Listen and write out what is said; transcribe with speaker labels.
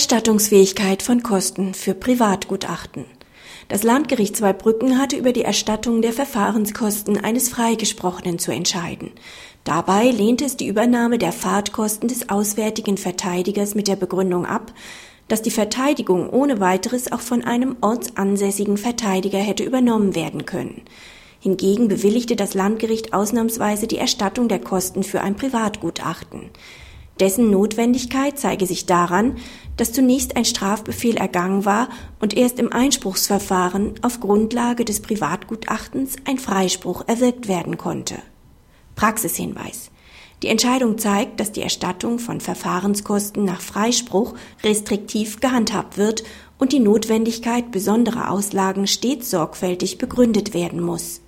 Speaker 1: Erstattungsfähigkeit von Kosten für Privatgutachten. Das Landgericht Zweibrücken hatte über die Erstattung der Verfahrenskosten eines Freigesprochenen zu entscheiden. Dabei lehnte es die Übernahme der Fahrtkosten des auswärtigen Verteidigers mit der Begründung ab, dass die Verteidigung ohne weiteres auch von einem ortsansässigen Verteidiger hätte übernommen werden können. Hingegen bewilligte das Landgericht ausnahmsweise die Erstattung der Kosten für ein Privatgutachten. Dessen Notwendigkeit zeige sich daran, dass zunächst ein Strafbefehl ergangen war und erst im Einspruchsverfahren auf Grundlage des Privatgutachtens ein Freispruch erwirkt werden konnte. Praxishinweis. Die Entscheidung zeigt, dass die Erstattung von Verfahrenskosten nach Freispruch restriktiv gehandhabt wird und die Notwendigkeit besonderer Auslagen stets sorgfältig begründet werden muss